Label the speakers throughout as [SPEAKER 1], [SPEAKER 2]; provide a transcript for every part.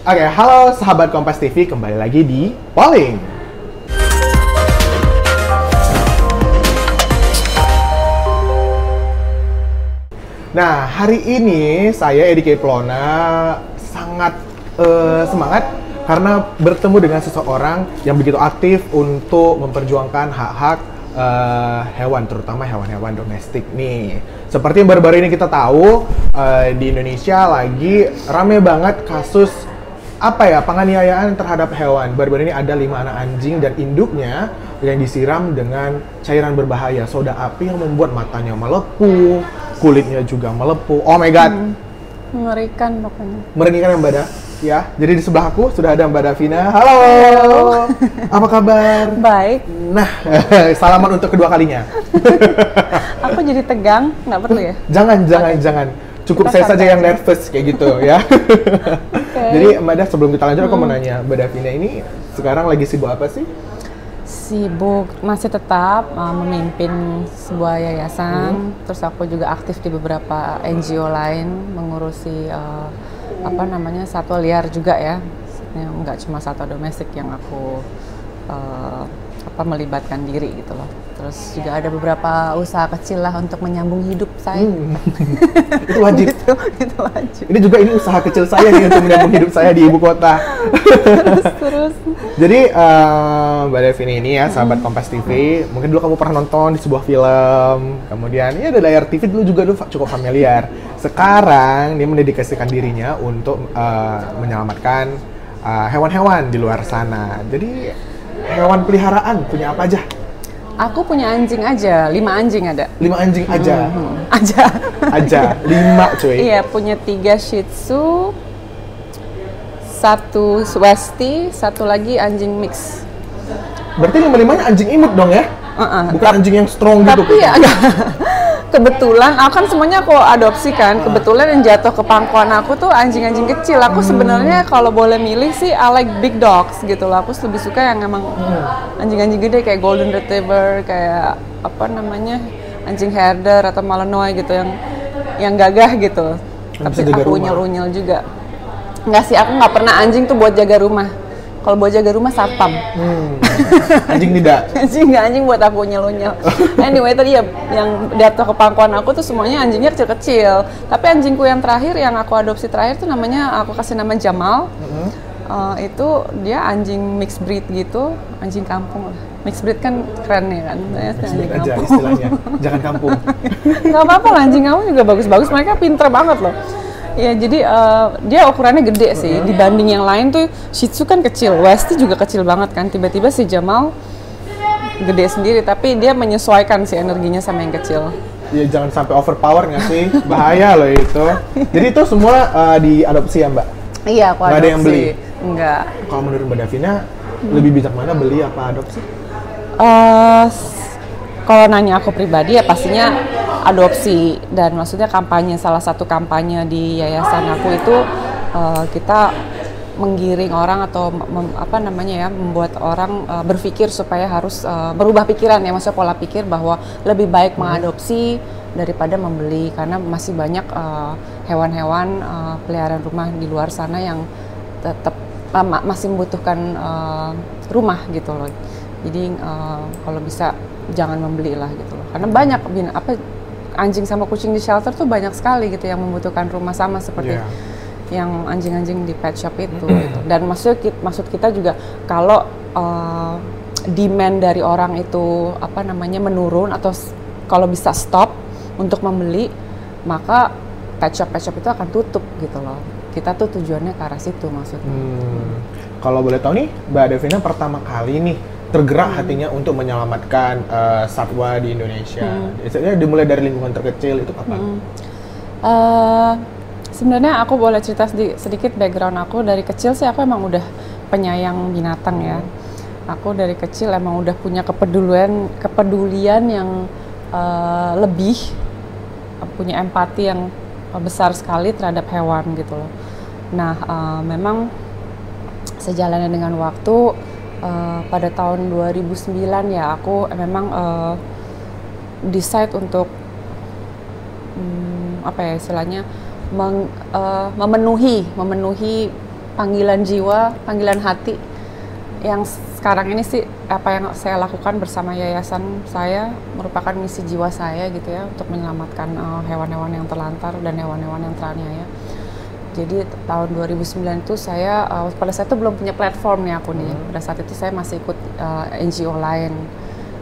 [SPEAKER 1] Oke, halo sahabat Kompas TV, kembali lagi di Polling. Nah, hari ini saya Edi Plona sangat eh, semangat karena bertemu dengan seseorang yang begitu aktif untuk memperjuangkan hak-hak eh, hewan, terutama hewan-hewan domestik nih. Seperti yang baru-baru ini kita tahu eh, di Indonesia lagi rame banget kasus apa ya penganiayaan terhadap hewan. Baru-baru ini ada lima anak anjing dan induknya yang disiram dengan cairan berbahaya soda api yang membuat matanya melepuh, kulitnya juga melepuh. Oh my god,
[SPEAKER 2] Mengerikan pokoknya.
[SPEAKER 1] merengingkan ya Mbak Da. Ya, jadi di sebelah aku sudah ada Mbak Davina. Halo. Apa kabar?
[SPEAKER 2] Baik,
[SPEAKER 1] Nah, salaman untuk kedua kalinya.
[SPEAKER 2] aku jadi tegang, nggak perlu ya?
[SPEAKER 1] Jangan, jangan, jangan. Cukup
[SPEAKER 2] Kita
[SPEAKER 1] saya saja yang nervous kayak gitu ya. Jadi Mbak Da sebelum kita lanjut aku mau nanya, Mbak Davina ini sekarang lagi sibuk apa sih?
[SPEAKER 2] Sibuk, masih tetap uh, memimpin sebuah yayasan. Terus aku juga aktif di beberapa NGO lain, mengurusi uh, apa namanya satwa liar juga ya. Nggak cuma satwa domestik yang aku uh, apa melibatkan diri gitu loh. Terus juga ada beberapa usaha kecil lah untuk menyambung hidup saya.
[SPEAKER 1] Hmm. Itu wajib.
[SPEAKER 2] itu itu wajib.
[SPEAKER 1] Ini juga ini usaha kecil saya nih untuk menyambung hidup saya di ibu kota.
[SPEAKER 2] terus terus
[SPEAKER 1] Jadi eh, Mbak Devini ini ya sahabat Kompas TV, mungkin dulu kamu pernah nonton di sebuah film, kemudian ya ada layar TV dulu juga dulu cukup familiar. Sekarang dia mendedikasikan dirinya untuk eh, menyelamatkan eh, hewan-hewan di luar sana. Jadi hewan peliharaan punya apa aja?
[SPEAKER 2] Aku punya anjing aja, lima anjing ada.
[SPEAKER 1] Lima anjing aja,
[SPEAKER 2] Aja.
[SPEAKER 1] aja lima cuy.
[SPEAKER 2] iya, punya tiga Shih Tzu, satu Westie, satu lagi anjing mix.
[SPEAKER 1] Berarti lima limanya anjing imut dong ya?
[SPEAKER 2] Uh-uh.
[SPEAKER 1] Bukan anjing yang strong gitu.
[SPEAKER 2] Tapi ya, kebetulan, aku kan semuanya aku adopsi kan. Kebetulan yang jatuh ke pangkuan aku tuh anjing-anjing kecil. Aku sebenarnya kalau boleh milih sih, I like big dogs gitu loh. Aku lebih suka yang emang anjing-anjing gede kayak golden retriever, kayak apa namanya anjing herder atau malinois gitu yang yang gagah gitu.
[SPEAKER 1] Bisa
[SPEAKER 2] Tapi aku
[SPEAKER 1] rumah.
[SPEAKER 2] unyel-unyel juga. Enggak sih, aku nggak pernah anjing tuh buat jaga rumah. Kalau buat jaga rumah satpam.
[SPEAKER 1] Hmm. Anjing tidak.
[SPEAKER 2] anjing nggak anjing buat aku nyel-nyel. Anyway tadi ya yang jatuh ke pangkuan aku tuh semuanya anjingnya kecil-kecil. Tapi anjingku yang terakhir yang aku adopsi terakhir tuh namanya aku kasih nama Jamal. Eh, itu dia anjing mixed breed gitu, anjing kampung lah. Mixed breed kan keren ya kan, anjing
[SPEAKER 1] aja
[SPEAKER 2] kampung.
[SPEAKER 1] istilahnya. Jangan kampung.
[SPEAKER 2] Nggak apa-apa lah, anjing kamu juga bagus-bagus. Mereka pinter banget loh. Ya jadi eh, dia ukurannya gede sih. Dibanding yang lain tuh Shih Tzu kan kecil, Westie juga kecil banget kan. Tiba-tiba si Jamal gede sendiri, tapi dia menyesuaikan sih energinya sama yang kecil.
[SPEAKER 1] Ya jangan sampai overpower nggak sih? Bahaya loh itu. Jadi itu semua uh, diadopsi ya Mbak?
[SPEAKER 2] Iya, aku
[SPEAKER 1] Nggak ada yang
[SPEAKER 2] adopsi.
[SPEAKER 1] beli?
[SPEAKER 2] Enggak.
[SPEAKER 1] Kalau menurut Mbak Davina, lebih bijak mana beli apa adopsi?
[SPEAKER 2] Eh, s- kalau nanya aku pribadi ya pastinya adopsi dan maksudnya kampanye salah satu kampanye di yayasan aku itu eh, kita menggiring orang atau mem- apa namanya ya membuat orang eh, berpikir supaya harus eh, berubah pikiran ya maksudnya pola pikir bahwa lebih baik mengadopsi daripada membeli karena masih banyak hewan-hewan eh, peliharaan rumah di luar sana yang tetap ma- masih membutuhkan eh, rumah gitu loh. Jadi eh, kalau bisa jangan membeli lah gitu loh. Karena banyak bin- apa anjing sama kucing di shelter tuh banyak sekali gitu yang membutuhkan rumah sama seperti
[SPEAKER 1] Iya.
[SPEAKER 2] yang anjing-anjing di pet shop itu gitu. Dan maksud maksud kita juga kalau eh, demand dari orang itu apa namanya menurun atau kalau bisa stop untuk membeli maka pet shop pet shop itu akan tutup gitu loh. Kita tuh tujuannya ke arah situ maksudnya.
[SPEAKER 1] Hmm. Kalau boleh tahu nih, Mbak Davina pertama kali nih tergerak hatinya untuk menyelamatkan uh, satwa di Indonesia. Biasanya dimulai dari lingkungan terkecil itu kapan?
[SPEAKER 2] Eh, sebenarnya aku boleh cerita sedi- sedikit background aku dari kecil sih aku emang udah penyayang binatang ya. Aku dari kecil emang udah punya kepedulian kepedulian yang eh, lebih punya empati yang besar sekali terhadap hewan gitu loh. Nah, eh, memang sejalannya dengan waktu eh, pada tahun 2009 ya aku memang eh, decide untuk hmm, apa ya istilahnya meng- eh, memenuhi memenuhi panggilan jiwa, panggilan hati yang sekarang ini sih apa yang saya lakukan bersama yayasan saya merupakan misi jiwa saya gitu ya untuk menyelamatkan uh, hewan-hewan yang terlantar dan hewan-hewan yang teraniaya. Jadi tahun 2009 itu saya uh, pada saat itu belum punya platform nih aku nih. Hmm. Pada saat itu saya masih ikut uh, NGO lain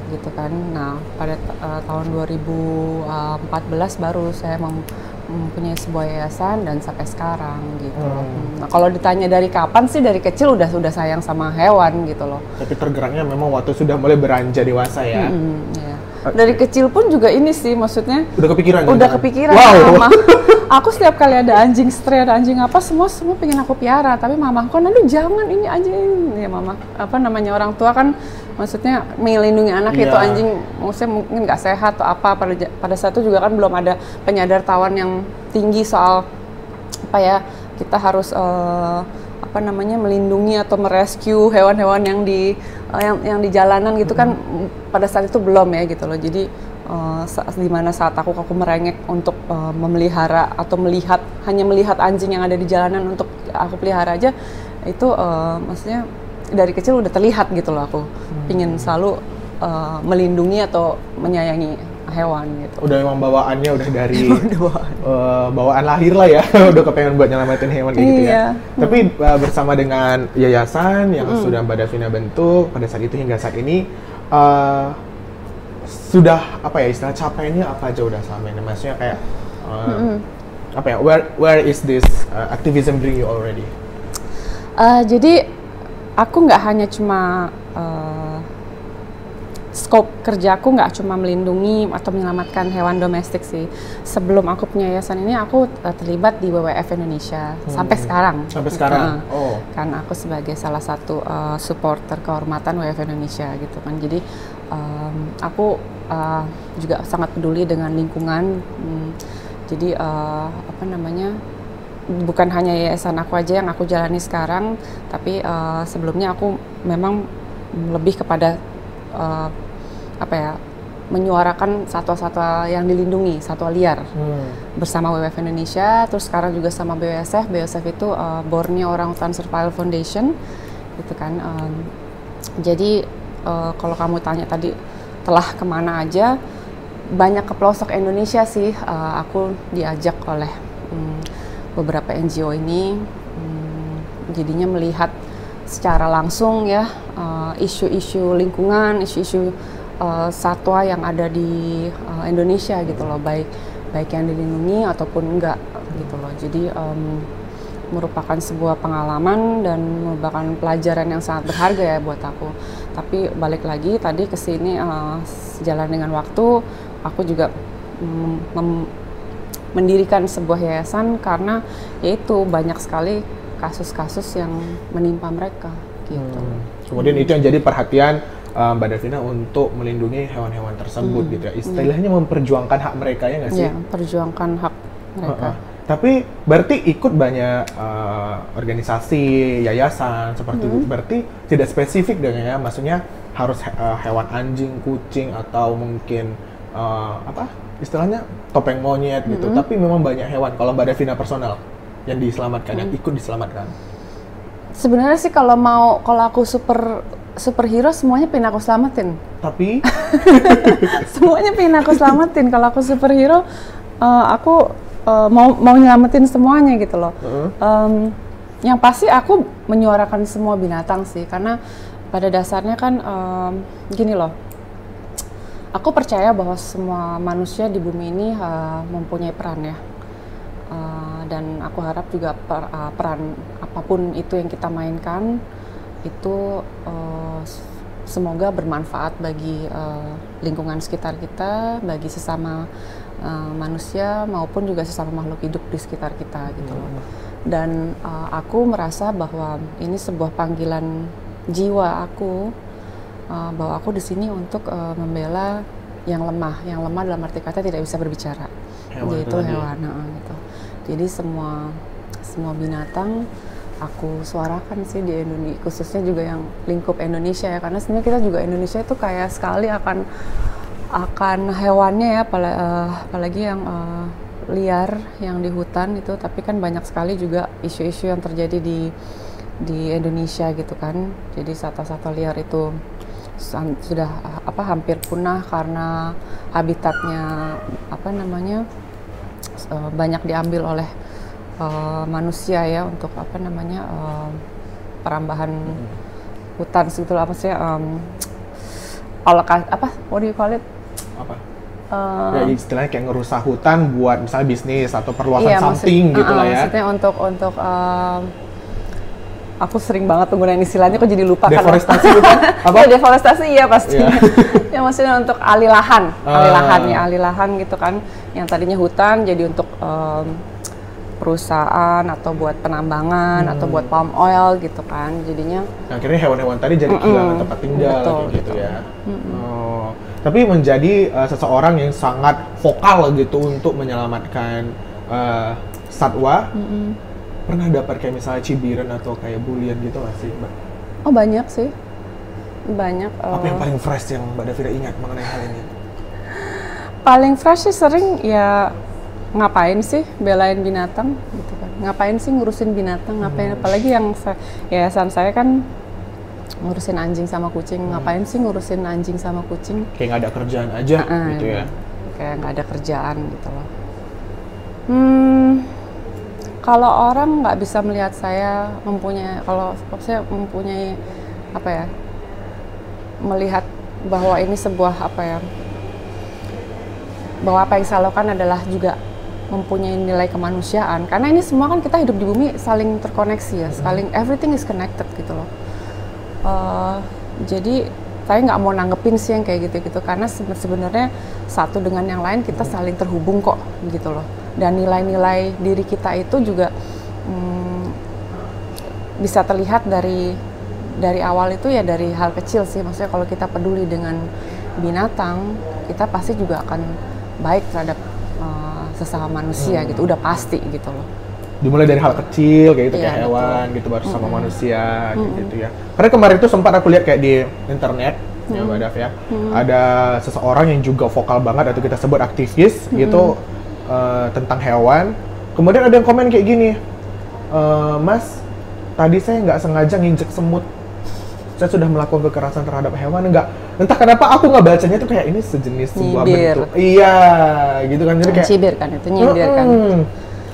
[SPEAKER 2] gitu kan. Nah, pada uh, tahun 2014 baru saya mem mempunyai sebuah yayasan dan sampai sekarang gitu. Hmm. Nah, kalau ditanya dari kapan sih dari kecil udah sudah sayang sama hewan gitu loh.
[SPEAKER 1] Tapi tergeraknya memang waktu sudah mulai beranjak dewasa ya.
[SPEAKER 2] Hmm, ya. Dari kecil pun juga ini sih maksudnya.
[SPEAKER 1] Udah kepikiran.
[SPEAKER 2] Udah kepikiran. Wow. Mama, aku setiap kali ada anjing stray ada anjing apa semua semua pengen aku piara. Tapi mama kok nanti jangan ini anjing ini ya mama. Apa namanya orang tua kan maksudnya melindungi anak yeah. itu anjing maksudnya mungkin nggak sehat atau apa pada pada saat itu juga kan belum ada penyadar tawan yang tinggi soal apa ya kita harus uh, apa namanya melindungi atau merescue hewan-hewan yang di uh, yang yang di jalanan gitu kan mm-hmm. pada saat itu belum ya gitu loh jadi uh, di mana saat aku aku merengek untuk uh, memelihara atau melihat hanya melihat anjing yang ada di jalanan untuk aku pelihara aja itu uh, maksudnya dari kecil udah terlihat gitu loh aku hmm. pingin selalu uh, melindungi atau menyayangi hewan gitu.
[SPEAKER 1] Udah memang bawaannya udah dari bawaan. Uh, bawaan lahir lah ya, udah kepengen buat nyelamatin hewan kayak gitu ya. Iya. Tapi uh, bersama dengan yayasan yang mm. sudah Mbak Davina bentuk pada saat itu hingga saat ini uh, sudah apa ya istilah capainya apa aja udah sama ini maksudnya kayak uh, mm -hmm. apa ya where where is this uh, activism bring you already?
[SPEAKER 2] Uh, jadi aku nggak hanya cuma uh, scope kerjaku nggak cuma melindungi atau menyelamatkan hewan domestik sih. Sebelum aku punya yayasan ini, aku uh, terlibat di WWF Indonesia hmm. sampai sekarang.
[SPEAKER 1] Sampai sekarang. Oh.
[SPEAKER 2] Kan aku sebagai salah satu uh, supporter kehormatan WWF Indonesia gitu kan. Jadi um, aku uh, juga sangat peduli dengan lingkungan. Hmm, jadi uh, apa namanya? bukan hanya yayasan aku aja yang aku jalani sekarang, tapi uh, sebelumnya aku memang lebih kepada uh, apa ya menyuarakan satwa-satwa yang dilindungi, satwa liar hmm. bersama WWF Indonesia, terus sekarang juga sama BWSF. BWSF itu uh, Borneo Orangutan Survival Foundation, gitu kan. Um, jadi uh, kalau kamu tanya tadi telah ke mana aja, banyak ke pelosok Indonesia sih. Uh, aku diajak oleh um, beberapa NGO ini hmm, jadinya melihat secara langsung ya uh, isu-isu uh, lingkungan, isu-isu uh, satwa yang ada di uh, Indonesia gitu loh, baik baik yang dilindungi ataupun enggak gitu loh. Jadi um, merupakan sebuah pengalaman dan merupakan pelajaran yang sangat berharga ya buat aku. Tapi balik lagi tadi ke sini uh, sejalan dengan waktu, aku juga mem mendirikan sebuah yayasan karena yaitu banyak sekali kasus-kasus yang menimpa mereka gitu. Hmm.
[SPEAKER 1] Kemudian itu yang jadi perhatian uh, Mbak Davina untuk melindungi hewan-hewan tersebut hmm. gitu ya. Istilahnya hmm. memperjuangkan hak mereka ya nggak sih?
[SPEAKER 2] Iya, perjuangkan hak mereka. Uh -uh.
[SPEAKER 1] Tapi berarti ikut banyak uh, organisasi, yayasan seperti hmm. itu. Berarti tidak spesifik dengan ya, maksudnya harus uh, hewan anjing, kucing atau mungkin uh, apa? istilahnya topeng monyet gitu, mm -hmm. tapi memang banyak hewan. Kalau Mbak Davina personal yang diselamatkan, mm. yang ikut diselamatkan.
[SPEAKER 2] Sebenarnya sih kalau mau kalau aku super superhero semuanya pengen aku selamatin.
[SPEAKER 1] Tapi
[SPEAKER 2] semuanya pengen aku selamatin. kalau aku superhero, uh, aku uh, mau mau nyelamatin semuanya gitu loh. Uh -huh. um, yang pasti aku menyuarakan semua binatang sih, karena pada dasarnya kan um, gini loh aku percaya bahwa semua manusia di bumi ini uh, mempunyai peran ya. Uh, dan aku harap juga per, uh, peran apa pun itu yang kita mainkan itu uh, semoga bermanfaat bagi uh, lingkungan sekitar kita, bagi sesama uh, manusia maupun juga sesama makhluk hidup di sekitar kita gitu loh. Hmm. Dan uh, aku merasa bahwa ini sebuah panggilan jiwa aku uh, bahwa aku di sini untuk uh, membela yang lemah, yang lemah dalam arti kata tidak bisa berbicara, hewan yaitu hewan, nah, gitu. Jadi semua semua binatang aku suarakan sih di Indonesia, khususnya juga yang lingkup Indonesia ya, karena sebenarnya kita juga Indonesia itu kayak sekali akan akan hewannya ya, apalagi, uh, apalagi yang uh, liar yang di hutan itu, tapi kan banyak sekali juga isu-isu yang terjadi di di Indonesia gitu kan. Jadi satwa-satwa liar itu sudah apa hampir punah karena habitatnya apa namanya eh, banyak diambil oleh eh, manusia ya untuk apa namanya eh, perambahan hutan gitu lah apa sih um, aloka- apa what do you call it
[SPEAKER 1] Apa?
[SPEAKER 2] Eh,
[SPEAKER 1] ya istilahnya kayak ngerusak hutan buat misalnya bisnis atau perluasan
[SPEAKER 2] iya, maksud-
[SPEAKER 1] something gitu
[SPEAKER 2] uh-uh,
[SPEAKER 1] lah ya.
[SPEAKER 2] Maksudnya untuk untuk um, aku sering banget penggunaan istilahnya kok jadi lupa kan.
[SPEAKER 1] Deforestasi gitu? Apa?
[SPEAKER 2] Iya, deforestasi iya pasti.
[SPEAKER 1] Iya.
[SPEAKER 2] ya maksudnya untuk alih lahan, alih
[SPEAKER 1] Ah.
[SPEAKER 2] lahan ya, alih lahan gitu kan. Yang tadinya hutan jadi untuk um, perusahaan atau buat penambangan atau
[SPEAKER 1] Hmm.
[SPEAKER 2] buat palm oil gitu kan. Jadinya
[SPEAKER 1] Nah, akhirnya hewan-hewan tadi jadi kehilangan tempat tinggal
[SPEAKER 2] Betul,
[SPEAKER 1] gitu
[SPEAKER 2] betul.
[SPEAKER 1] ya. Oh, tapi menjadi uh, seseorang yang sangat vokal gitu untuk menyelamatkan uh, satwa. Pernah dapat kayak misalnya cibiran atau kayak bulian gitu nggak sih, Mbak?
[SPEAKER 2] oh banyak sih. Banyak
[SPEAKER 1] Apa yang
[SPEAKER 2] uh,
[SPEAKER 1] paling fresh yang Mbak Davira ingat mengenai hal ini?
[SPEAKER 2] paling fresh sih sering ya ngapain sih belain binatang gitu kan? Ngapain sih ngurusin binatang? Ngapain? Apalagi yang sa- yayasan saya kan ngurusin anjing sama kucing. Ngapain sih ngurusin anjing sama kucing?
[SPEAKER 1] Kayak nggak ada kerjaan aja
[SPEAKER 2] Ah,
[SPEAKER 1] gitu ya.
[SPEAKER 2] kayak nggak ada kerjaan gitu loh. Hmm kalau orang nggak bisa melihat saya mempunyai kalau saya mempunyai apa ya melihat bahwa ini sebuah apa ya bahwa apa yang saya lakukan adalah juga mempunyai nilai kemanusiaan. Karena ini semua kan kita hidup di bumi saling terkoneksi ya saling everything is connected gitu loh. Eh, jadi saya nggak mau nanggepin sih yang kayak gitu-gitu. Karena sebe- sebenarnya satu dengan yang lain kita saling terhubung kok gitu loh. Dan nilai-nilai diri kita itu juga hmm, bisa terlihat dari dari awal itu ya dari hal kecil sih. Maksudnya kalau kita peduli dengan binatang kita pasti juga akan baik terhadap uh, sesama manusia gitu udah pasti gitu loh
[SPEAKER 1] Dimulai dari hal kecil kayak gitu
[SPEAKER 2] Iya,
[SPEAKER 1] kayak
[SPEAKER 2] betul.
[SPEAKER 1] hewan gitu baru sama manusia kayak gitu ya. Karena kemarin itu sempat aku lihat kayak di internet ya Mbak ya. Ada seseorang yang juga vokal banget atau kita sebut aktivis gitu eh, tentang hewan. Kemudian ada yang komen kayak gini. "Eh, Mas, tadi saya nggak sengaja nginjek semut. Saya sudah melakukan kekerasan terhadap hewan enggak. Entah kenapa aku nggak bacanya tuh kayak ini sejenis sebuah
[SPEAKER 2] Nyindir.
[SPEAKER 1] bentuk. Iya, gitu kan. Jadi kayak
[SPEAKER 2] cibir kan itu nyindir kan
[SPEAKER 1] Mm-mm.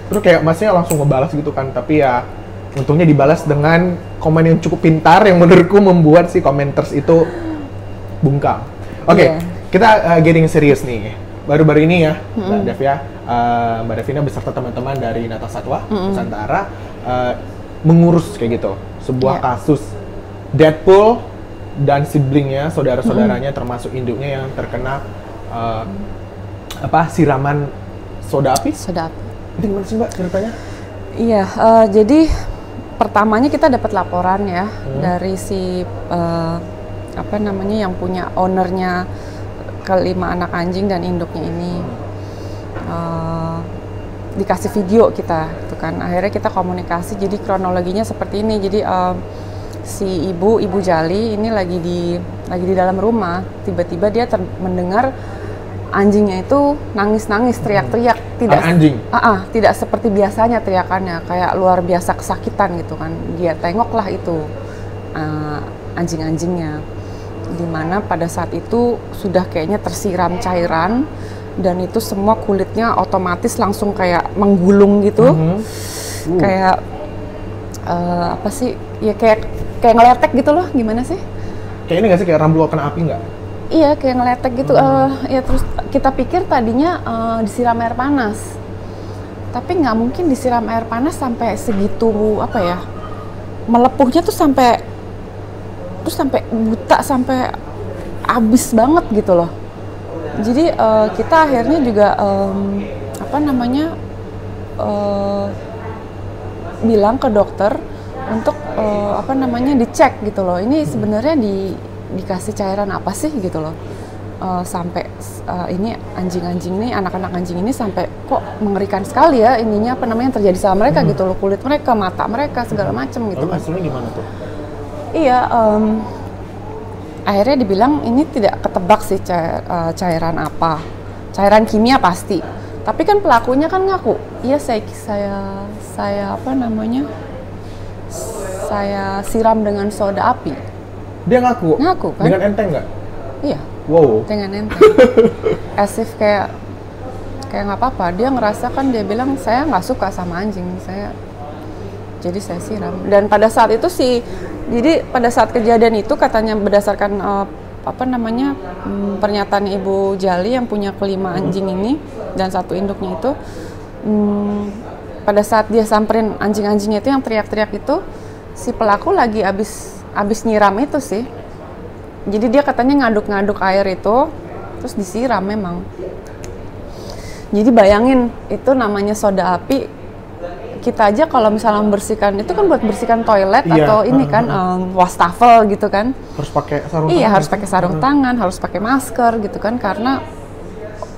[SPEAKER 1] Terus kayak masnya langsung ngebalas gitu kan, tapi ya untungnya dibalas dengan komen yang cukup pintar yang menurutku membuat si commenters itu bungkam. Oke,
[SPEAKER 2] Iya.
[SPEAKER 1] kita uh, getting serius nih. Baru-baru ini ya, Mbak Dev ya, uh, Mbak Devina beserta teman-teman dari Nata Satwa Nusantara uh, mengurus kayak gitu sebuah
[SPEAKER 2] Iya.
[SPEAKER 1] kasus Deadpool dan siblingnya, saudara-saudaranya termasuk induknya yang terkena uh, apa siraman soda api
[SPEAKER 2] sedap
[SPEAKER 1] itu gimana sih mbak ceritanya?
[SPEAKER 2] Iya, eh, jadi pertamanya kita dapat laporan ya
[SPEAKER 1] Hmm.
[SPEAKER 2] dari si eh, apa namanya yang punya ownernya kelima anak anjing dan induknya ini Eh, dikasih video kita, gitu kan. Akhirnya kita komunikasi. Jadi kronologinya seperti ini. Jadi eh, si ibu, ibu Jali ini lagi di lagi di dalam rumah. Tiba-tiba dia ter- mendengar anjingnya itu nangis-nangis, teriak-teriak, tidak
[SPEAKER 1] Anak anjing?
[SPEAKER 2] Ah, ah, tidak seperti biasanya teriakannya, kayak luar biasa kesakitan gitu kan. Dia tengoklah itu ah, anjing-anjingnya, di mana pada saat itu sudah kayaknya tersiram cairan dan itu semua kulitnya otomatis langsung kayak menggulung gitu,
[SPEAKER 1] Mhm. Uh.
[SPEAKER 2] kayak eh, apa sih? Ya kayak kayak ngeletek gitu loh, gimana sih?
[SPEAKER 1] Kayak ini nggak sih kayak rambut kena api nggak?
[SPEAKER 2] Iya kayak ngeletek gitu. eh ya terus kita pikir tadinya eh, disiram air panas, tapi nggak mungkin disiram air panas sampai segitu apa ya? Melepuhnya tuh sampai terus sampai buta sampai abis banget gitu loh. Jadi eh, kita akhirnya juga em, apa namanya eh, bilang ke dokter eh, apa namanya dicek gitu loh. Ini sebenarnya di dikasih cairan apa sih gitu loh. Eh, sampai eh, ini anjing-anjing nih anak-anak anjing ini sampai kok mengerikan sekali ya ininya apa namanya yang terjadi sama mereka gitu loh kulit mereka mata mereka segala macam gitu
[SPEAKER 1] Lalu
[SPEAKER 2] kan.
[SPEAKER 1] hasilnya gimana tuh?
[SPEAKER 2] Iya, em, akhirnya dibilang ini tidak ketebak sih cair- eh, cairan apa. Cairan kimia pasti, Tapi kan pelakunya kan ngaku, iya saya saya saya apa namanya? Saya siram dengan soda api.
[SPEAKER 1] Dia ngaku.
[SPEAKER 2] Ngaku, kan?
[SPEAKER 1] Dengan enteng nggak?
[SPEAKER 2] Iya,
[SPEAKER 1] Wow.
[SPEAKER 2] dengan enteng. As if kayak kayak nggak apa-apa. Dia ngerasa kan dia bilang saya nggak suka sama anjing. Saya jadi saya siram. Dan pada saat itu sih, jadi pada saat kejadian itu katanya berdasarkan eh, apa namanya hmm, pernyataan Ibu Jali yang punya kelima anjing ini dan satu induknya itu, hmm, pada saat dia samperin anjing-anjingnya itu yang teriak-teriak itu, si pelaku lagi abis abis nyiram itu sih. Jadi dia katanya ngaduk-ngaduk air itu, terus disiram memang. Jadi bayangin itu namanya soda api. Kita aja kalau misalnya membersihkan itu kan buat bersihkan toilet
[SPEAKER 1] Iya,
[SPEAKER 2] atau ini
[SPEAKER 1] uh,
[SPEAKER 2] kan em, wastafel gitu kan.
[SPEAKER 1] Harus pakai sarung
[SPEAKER 2] Iya
[SPEAKER 1] tangan
[SPEAKER 2] harus pakai sarung tangan, harus pakai masker gitu kan karena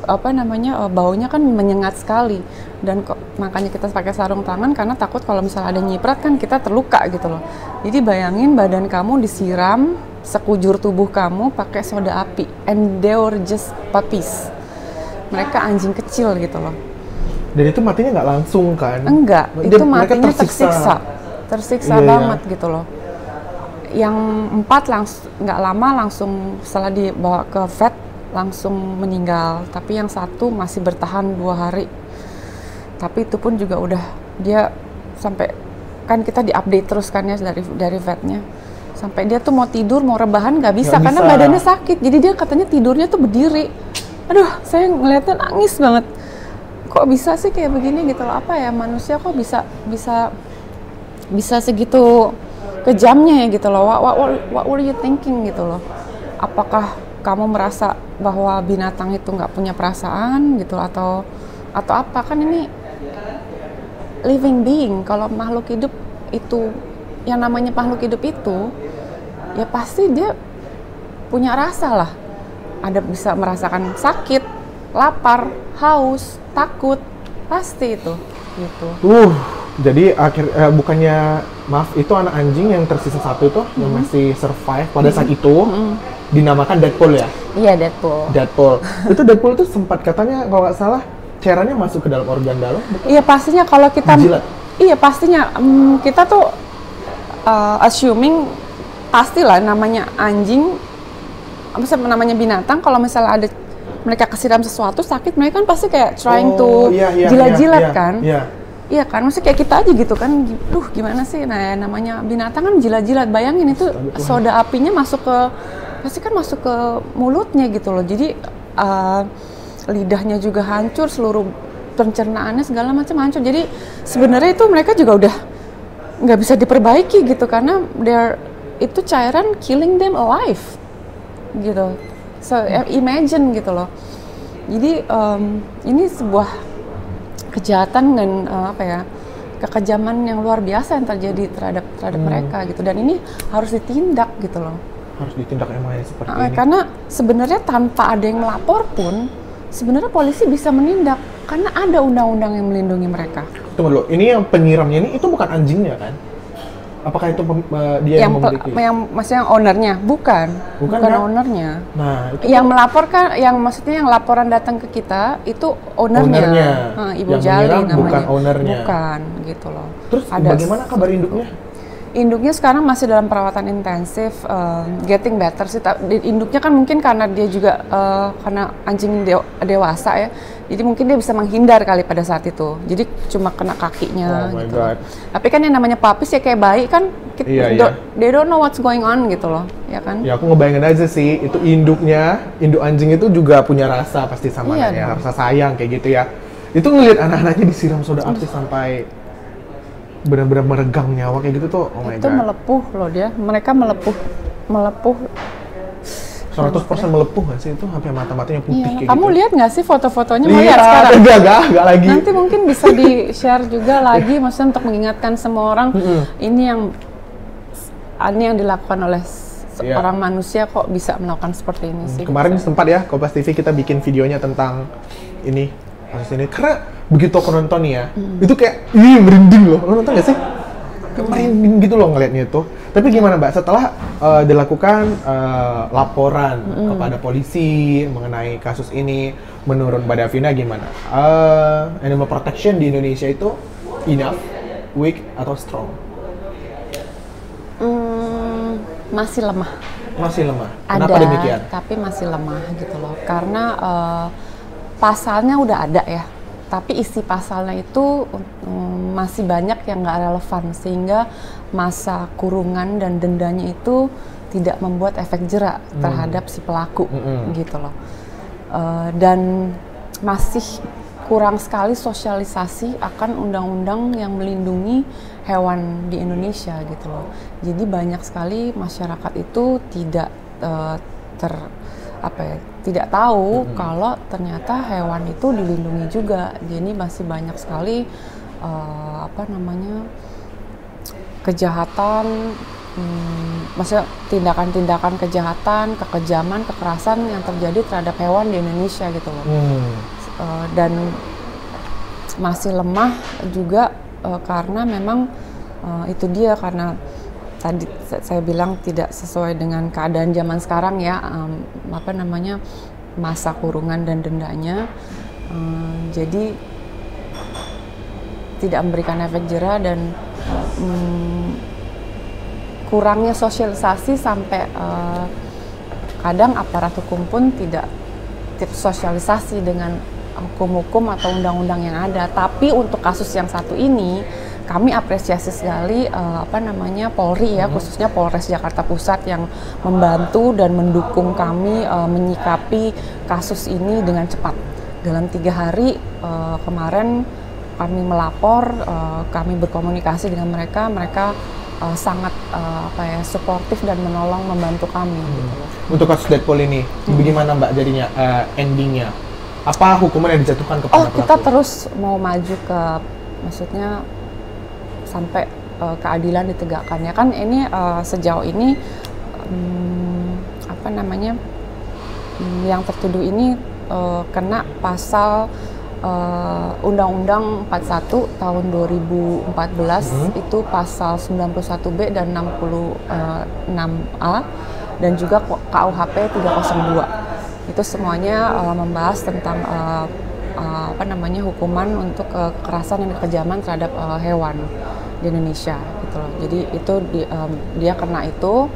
[SPEAKER 2] apa namanya eh, baunya kan menyengat sekali dan kok makanya kita pakai sarung tangan karena takut kalau misalnya ada nyiprat kan kita terluka gitu loh. Jadi bayangin badan kamu disiram sekujur tubuh kamu pakai soda api and they were just puppies. Mereka anjing kecil gitu loh.
[SPEAKER 1] Dan itu matinya nggak langsung kan?
[SPEAKER 2] Enggak,
[SPEAKER 1] Dia-
[SPEAKER 2] itu matinya tersiksa, tersiksa
[SPEAKER 1] Iya, iya.
[SPEAKER 2] banget gitu loh. Yang empat langsung nggak lama langsung setelah dibawa ke vet langsung meninggal, tapi yang satu masih bertahan dua hari. Tapi itu pun juga udah dia sampai kan kita diupdate terus kan ya dari dari vetnya. Sampai dia tuh mau tidur mau rebahan nggak bisa
[SPEAKER 1] Nggak
[SPEAKER 2] karena
[SPEAKER 1] bisa.
[SPEAKER 2] badannya sakit. Jadi dia katanya tidurnya tuh berdiri. Aduh, saya ngeliatnya nangis banget kok bisa sih kayak begini gitu loh apa ya manusia kok bisa bisa bisa segitu kejamnya ya gitu loh what, what, what, what were you thinking gitu loh apakah kamu merasa bahwa binatang itu nggak punya perasaan gitu atau atau apa? Kan ini living being. Kalau makhluk hidup itu yang namanya makhluk hidup itu ya pasti dia punya rasa lah. Ada bisa merasakan sakit lapar haus takut pasti itu gitu.
[SPEAKER 1] Uh, jadi akhir eh, bukannya maaf itu anak anjing yang tersisa satu itu yang
[SPEAKER 2] Mm-hmm.
[SPEAKER 1] masih survive pada saat itu dinamakan Deadpool ya.
[SPEAKER 2] iya Deadpool
[SPEAKER 1] Deadpool. itu Deadpool itu sempat katanya kalau nggak salah cairannya masuk ke dalam organ dalam. betul?
[SPEAKER 2] iya pastinya kalau kita
[SPEAKER 1] Dijilat?
[SPEAKER 2] iya pastinya mm, kita tuh uh, assuming pastilah namanya anjing apa sih namanya binatang kalau misalnya ada mereka kesiram sesuatu sakit mereka kan pasti kayak trying
[SPEAKER 1] Oh,
[SPEAKER 2] to
[SPEAKER 1] iya, iya,
[SPEAKER 2] jilat-jilat
[SPEAKER 1] iya,
[SPEAKER 2] kan
[SPEAKER 1] Iya.
[SPEAKER 2] Iya kan, maksudnya kayak kita aja gitu kan, duh gimana sih, nah ya namanya binatang kan jilat-jilat, bayangin itu soda apinya masuk ke, pasti kan masuk ke mulutnya gitu loh, jadi uh, lidahnya juga hancur, seluruh pencernaannya segala macam hancur, jadi sebenarnya itu mereka juga udah nggak bisa diperbaiki gitu, karena they're, itu cairan killing them alive, gitu, so eh, imagine gitu loh, jadi um, ini sebuah kejahatan dan eh, apa ya kekejaman yang luar biasa yang terjadi terhadap terhadap
[SPEAKER 1] Hmm.
[SPEAKER 2] mereka gitu. Dan ini harus ditindak gitu loh
[SPEAKER 1] Harus ditindak emang seperti
[SPEAKER 2] Ah,
[SPEAKER 1] ini.
[SPEAKER 2] karena sebenarnya tanpa ada yang melapor pun sebenarnya polisi bisa menindak karena ada undang-undang yang melindungi mereka
[SPEAKER 1] Tunggu dulu, ini yang penyiramnya ini itu bukan anjingnya kan? Apakah itu pem- eh, dia yang,
[SPEAKER 2] yang
[SPEAKER 1] memiliki?
[SPEAKER 2] yang maksudnya yang ownernya bukan
[SPEAKER 1] Bukan,
[SPEAKER 2] bukan
[SPEAKER 1] ya?
[SPEAKER 2] ownernya
[SPEAKER 1] Nah, itu
[SPEAKER 2] yang melaporkan yang maksudnya yang laporan datang ke kita itu ownernya,
[SPEAKER 1] Ownernya.
[SPEAKER 2] Ah, ibu
[SPEAKER 1] Yang
[SPEAKER 2] Jali namanya
[SPEAKER 1] bukan ownernya.
[SPEAKER 2] bukan gitu loh
[SPEAKER 1] terus
[SPEAKER 2] Ada
[SPEAKER 1] bagaimana kabar induknya?
[SPEAKER 2] Induknya sekarang masih dalam perawatan intensif, um, getting better sih. Induknya kan mungkin karena dia juga uh, karena anjing dew- dewasa ya, jadi mungkin dia bisa menghindar kali pada saat itu. Jadi cuma kena kakinya
[SPEAKER 1] Oh my
[SPEAKER 2] gitu.
[SPEAKER 1] God.
[SPEAKER 2] Tapi kan yang namanya papis ya kayak bayi kan, kita,
[SPEAKER 1] Iya, iya.
[SPEAKER 2] don't- they don't know what's going on gitu loh, ya kan?
[SPEAKER 1] Ya aku ngebayangin aja sih, itu induknya, induk anjing itu juga punya rasa pasti sama
[SPEAKER 2] Iya dong.
[SPEAKER 1] rasa sayang kayak gitu ya. Itu ngelihat anak-anaknya disiram soda api sampai benar-benar meregang nyawa kayak gitu tuh, oh my
[SPEAKER 2] itu
[SPEAKER 1] god.
[SPEAKER 2] melepuh loh dia, mereka melepuh, melepuh.
[SPEAKER 1] 100% melepuh nggak sih itu sampai mata-matanya putih
[SPEAKER 2] Iya,
[SPEAKER 1] kayak
[SPEAKER 2] kamu
[SPEAKER 1] gitu.
[SPEAKER 2] lihat nggak sih foto-fotonya? Mau
[SPEAKER 1] Lihat,
[SPEAKER 2] lihat sekarang?
[SPEAKER 1] enggak, enggak, enggak lagi.
[SPEAKER 2] Nanti mungkin bisa di share juga lagi, maksudnya untuk mengingatkan semua orang ini yang ini yang dilakukan oleh
[SPEAKER 1] Iya.
[SPEAKER 2] seorang manusia kok bisa melakukan seperti ini sih.
[SPEAKER 1] Kemarin sempat ya, Kompas TV kita bikin videonya tentang ini, kasus ini. Karena begitu aku nonton ya,
[SPEAKER 2] Hmm.
[SPEAKER 1] itu kayak, ih merinding loh. Lo nonton gak sih? Kayak merinding gitu loh ngelihatnya itu. Tapi gimana Mbak setelah uh, dilakukan uh, laporan kepada polisi mengenai kasus ini, menurut Mbak Davina gimana? Uh, animal protection di Indonesia itu enough, weak atau strong?
[SPEAKER 2] Hmm, masih lemah.
[SPEAKER 1] Masih lemah.
[SPEAKER 2] Ada,
[SPEAKER 1] Kenapa demikian?
[SPEAKER 2] tapi masih lemah gitu loh. Karena eh, pasalnya udah ada ya, tapi isi pasalnya itu mm, masih banyak yang nggak relevan sehingga masa kurungan dan dendanya itu tidak membuat efek jerak terhadap si pelaku
[SPEAKER 1] Mm-mm.
[SPEAKER 2] gitu loh. Eh, dan masih kurang sekali sosialisasi akan undang-undang yang melindungi hewan di Indonesia gitu loh. Jadi banyak sekali masyarakat itu tidak eh, ter apa ya, tidak tahu kalau ternyata hewan itu dilindungi juga. Jadi masih banyak sekali eh, apa namanya kejahatan, hmm, maksudnya tindakan-tindakan kejahatan, kekejaman, kekerasan yang terjadi terhadap hewan di Indonesia gitu loh.
[SPEAKER 1] Hmm.
[SPEAKER 2] Eh, dan masih lemah juga eh, karena memang eh, itu dia karena tadi sa- saya bilang tidak sesuai dengan keadaan zaman sekarang ya em, apa namanya masa kurungan dan dendanya Eh, jadi tidak memberikan efek jerah dan mm, kurangnya sosialisasi sampai eh, kadang aparat hukum pun tidak sosialisasi dengan hukum-hukum atau undang-undang yang ada. Tapi untuk kasus yang satu ini, kami apresiasi sekali eh, apa namanya Polri ya, khususnya Polres Jakarta Pusat yang membantu dan mendukung kami eh, menyikapi kasus ini dengan cepat. Dalam tiga hari eh, kemarin kami melapor, eh, kami berkomunikasi dengan mereka, mereka eh, sangat eh, apa ya suportif dan menolong membantu kami. Gitu loh.
[SPEAKER 1] Untuk kasus Deadpool ini, bagaimana Mbak jadinya eh, endingnya? Apa hukuman yang dijatuhkan kepada
[SPEAKER 2] Oh, kita
[SPEAKER 1] pelaku?
[SPEAKER 2] terus mau maju ke, maksudnya sampai eh, keadilan ditegakkan ya kan ini eh, sejauh ini hmm, apa namanya hmm, yang tertuduh ini eh, kena pasal Undang-Undang 41 tahun 2014 itu pasal 91B dan 66A dan juga KUHP 302 itu semuanya uh, membahas tentang uh, uh, apa namanya hukuman untuk uh, kekerasan dan kekejaman terhadap uh, hewan di Indonesia gitu loh. Jadi itu di- um, dia kena itu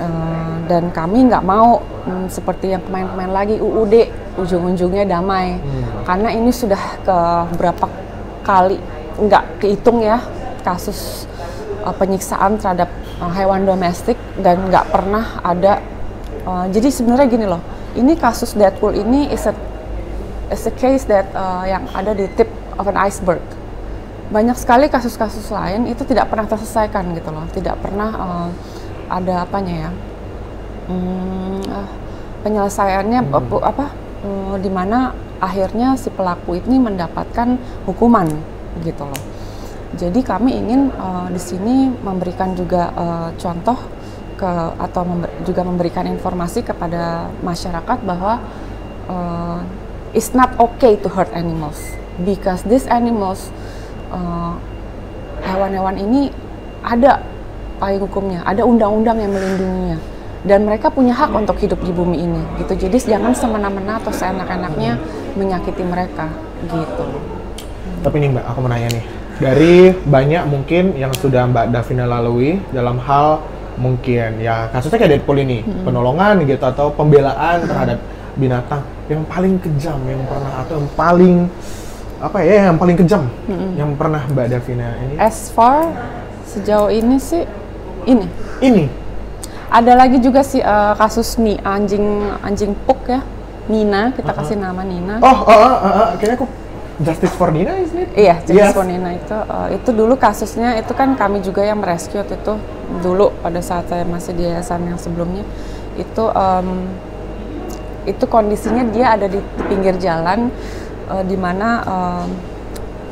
[SPEAKER 2] uh, dan kami nggak mau mm, seperti yang pemain-pemain lagi UUD ujung-ujungnya damai karena ini sudah ke berapa kali nggak kehitung ya kasus uh, penyiksaan terhadap uh, hewan domestik dan nggak pernah ada uh, jadi sebenarnya gini loh ini kasus Deadpool ini is a is a case that uh, yang ada di tip of an iceberg. Banyak sekali kasus-kasus lain itu tidak pernah terselesaikan gitu loh. Tidak pernah uh, ada apanya ya hmm, ah, penyelesaiannya bu- apa uh, di mana akhirnya si pelaku ini mendapatkan hukuman gitu loh. Jadi kami ingin uh, di sini memberikan juga uh, contoh ke atau member- juga memberikan informasi kepada masyarakat bahwa uh, it's not okay to hurt animals because these animals uh, hewan-hewan ini ada payung hukumnya, ada undang-undang yang melindunginya dan mereka punya hak untuk hidup di bumi ini gitu. Jadi jangan semena-mena atau seenak-enaknya menyakiti mereka gitu.
[SPEAKER 1] Tapi nih Mbak, aku mau nanya nih. Dari banyak mungkin yang sudah Mbak Davina lalui dalam hal mungkin ya kasusnya kayak Deadpool ini, penolongan gitu atau pembelaan terhadap binatang yang paling kejam yang pernah atau yang paling apa ya yang paling kejam yang pernah Mbak Davina ini?
[SPEAKER 2] As far sejauh ini sih ini.
[SPEAKER 1] Ini?
[SPEAKER 2] Ada lagi juga sih eh, kasus nih anjing anjing puk ya. Nina kita kasih nama Nina.
[SPEAKER 1] oh oh, oh, oh, oh, kayaknya aku Justice for Nina isn't it?
[SPEAKER 2] Iya, jenis
[SPEAKER 1] Yes.
[SPEAKER 2] Nina itu eh, itu dulu kasusnya itu kan kami juga yang merescue waktu itu. Dulu pada saat saya masih di yayasan yang sebelumnya itu em, itu kondisinya dia ada di, pinggir jalan eh, di mana em,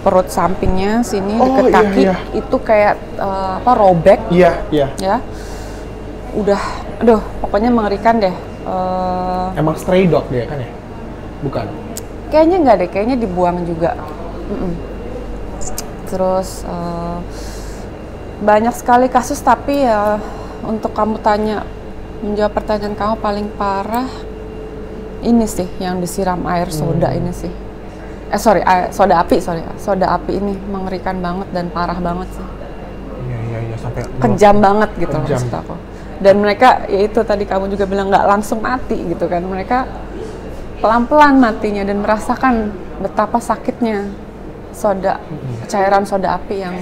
[SPEAKER 2] perut sampingnya sini
[SPEAKER 1] Oh,
[SPEAKER 2] deket
[SPEAKER 1] iya,
[SPEAKER 2] kaki
[SPEAKER 1] iya.
[SPEAKER 2] itu kayak eh, apa robek
[SPEAKER 1] Iya iya
[SPEAKER 2] ya udah aduh pokoknya mengerikan deh Eh,
[SPEAKER 1] emang stray dog dia kan ya bukan
[SPEAKER 2] Kayaknya nggak deh, kayaknya dibuang juga. Mm-mm. Terus eh, banyak sekali kasus tapi ya untuk kamu tanya menjawab pertanyaan kamu paling parah ini sih yang disiram air soda
[SPEAKER 1] Hmm.
[SPEAKER 2] ini sih. Eh sorry air, soda api sorry. Soda api ini mengerikan banget dan parah banget sih.
[SPEAKER 1] Iya iya iya sampai
[SPEAKER 2] kejam banget gitu
[SPEAKER 1] Kejam.
[SPEAKER 2] maksud aku. Dan mereka ya itu tadi kamu juga bilang nggak langsung mati gitu kan. Mereka pelan-pelan matinya dan merasakan betapa sakitnya soda cairan soda api yang